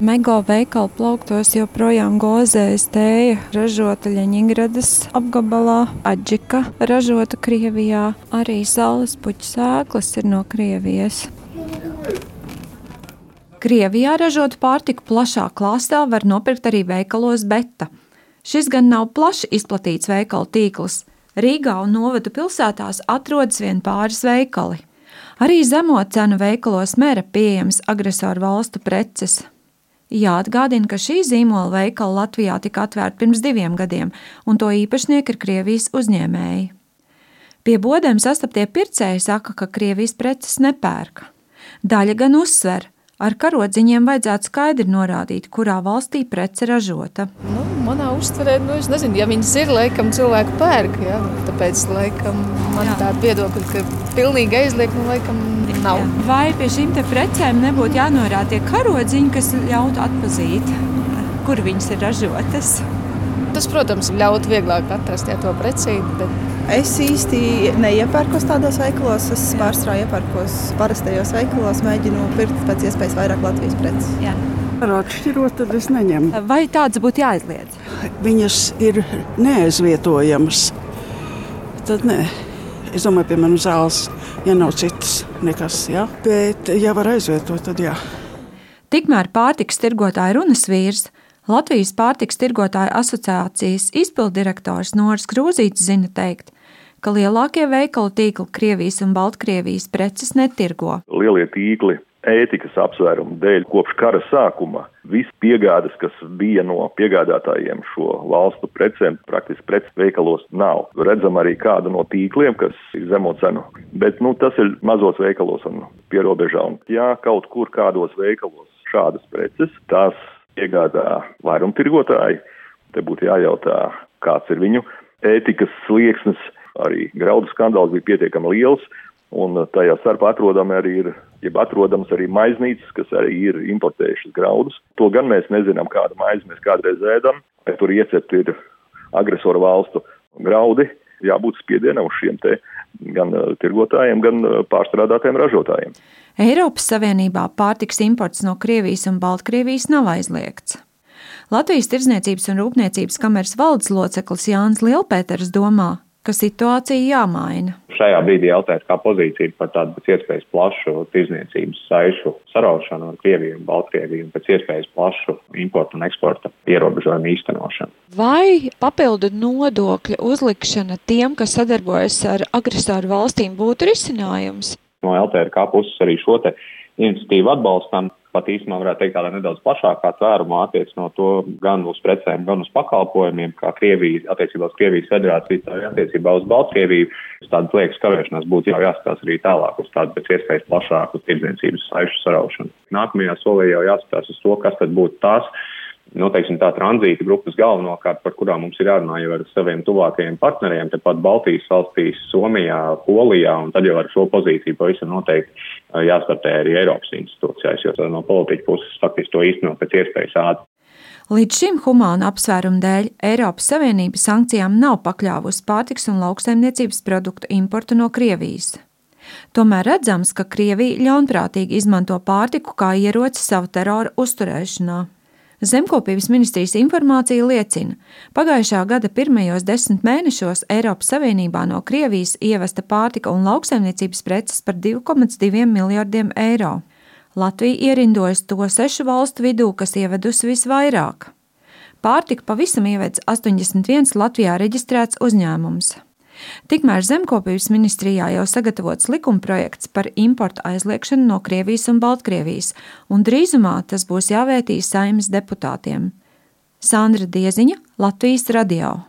Mego veikalu plauktos joprojām gozējas tēja, ražota Ļeņingradas apgabalā, Adžika ražota Krievijā, arī saules puķu sēklas ir no Krievijas. Krievijā ražotu pārtiku plašā klāstā var nopirkt arī veikalos Beta. Šis gan nav plaši izplatīts veikalu tīkls. Rīgā un Novadu pilsētās atrodas vien pāris veikali. Arī zemo cenu veikalos mēra pieejamas agresoru valstu preces. Jāatgādina, ka šī zīmola veikala Latvijā tika atvērta pirms diviem gadiem, un to īpašnieki ir Krievijas uzņēmēji. Pie bodēm sastaptie pircēji saka, ka Krievijas preces nepērka. Daļa gan uzsver, ar karodziņiem vajadzētu skaidri norādīt, kurā valstī prece ražota. Nu, manā uztverē, nu, es nezinu, ja viņas ir, laikam cilvēku pērk, ja? tāpēc laikam man Jā. tāda viedokļa, ka pilnīgi aizliegt, nu, laikam nav. Vai pie šīm precēm nebūtu jānorāda tie karodziņi, kas ļautu atpazīt, kur viņas ir ražotas? Tas, protams, ļautu vieglāk atrast ja, to precīzi. Bet... Es īsti neiepērkos tādos veikalos. Es pārstrāju iepērkos parastajos veikalos, mēģinu pirkt pēc iespējas vairāk Latvijas preces. Ar atšķirot, tad es neņemu. Vai tādas būtu jāizliedz? Viņas ir neaizvietojamas. Tad nē. Es domāju, piemēram, zāles ja nav citas nekas. Ja? Bet, ja var aizvietot, tad jā. Tikmēr pārtiks tirgotāja runas vīrs, Latvijas pārtiks tirgotāja asociācijas izpildirektors Noris Krūzītis zina teikt, ka lielākie veikalu tīkli Krievijas un Baltkrievijas preces netirgo. Lielie tīkli ētikas apsvērumu dēļ kopš kara sākuma viss piegādes, kas bija no piegādātājiem šo valstu precēm, praktiski preces veikalos nav. Redzam arī kādu no tīkliem, kas ir zemo cenu, bet nu, tas ir mazos veikalos un pierobežā. Un, ja kaut kur kādos veikalos šādas preces, tās piegādā vairumtirgotāji, te būtu jājautā, kāds ir viņu ētikas slieksnis. Arī graudu skandāls bija pietiekami liels, Un uh, tajā starpā atrodami arī ir, jeb atrodams arī maiznīcas, kas arī ir importējušas graudus. To gan mēs nezinām, kādu maizi mēs kādreiz ēdam, vai tur iecepti ir agresoru valstu graudi. Jābūt spiedienam uz šiem te gan uh, tirgotājiem, gan uh, pārstrādātājiem ražotājiem. Eiropas Savienībā pārtiks imports no Krievijas un Baltkrievijas nav aizliegts. Latvijas Tirzniecības un Rūpniecības kameras valdes loceklis Jānis Lielpēters domā, ka situācija jāmaina. Šajā brīdī jautājums, kā pozīcija par tādu pēc iespējas plašu tirzniecības saišu saraušanu ar Krieviju un Baltkrieviju un pēc iespējas plašu importu un eksporta ierobežojumu īstenošanu. Vai papildu nodokļu uzlikšana tiem, kas sadarbojas ar agresoru valstīm, būtu risinājums? No LTRK puses arī šo te iniciatīvu atbalstam pat īstenībā varētu teikt tādā nedaudz plašākā tvērumā attiecinot to gan uz precēm, gan uz pakalpojumiem, kā Krievija, attiecībā uz Krievijas federāciju, tā attiecībā uz Baltkrieviju. Tādas liekas kavēšanās būtu jau jāskatās arī tālāk uz tādu pēc iespējas plašāku tirdzniecības saišu saraušanu. Nākamajā solī jau jāskatās uz to, kas tad būtu tās noteiksim, tā tranzīta grupas galvenokārt, par kurām mums ir jārunā jau ar saviem tuvākajiem partneriem, tepat Baltijas valstīs, Somijā, Polijā, un tad jau ar šo pozīciju pavisam noteikti jāstartē arī Eiropas institūcijās, jo no politiķa puses faktiski to īstenot pēc iespējas ātri. Līdz šim humāna apsvērumu dēļ Eiropas Savienība sankcijām nav pakļāvusi pārtiks un lauksaimniecības produktu importu no Krievijas. Tomēr redzams, ka Krievija ļaunprātīgi izmanto pārtiku kā ieroci savu terora uzturēšanā. Zemkopības ministrijas informācija liecina, pagājušā gada pirmajos desmit mēnešos Eiropas Savienībā no Krievijas ievesta pārtika un lauksaimniecības preces par 2,2 miljardiem eiro. Latvija ierindojas to sešu valstu vidū, kas ievedusi visvairāk. Pārtika pavisam ievedis 81 Latvijā reģistrēts uzņēmums. Tikmēr Zemkopības ministrijā jau sagatavots likumprojekts par importu aizliekšanu no Krievijas un Baltkrievijas, un drīzumā tas būs jāvētī saimnes deputātiem. Sandra Dieziņa, Latvijas radio.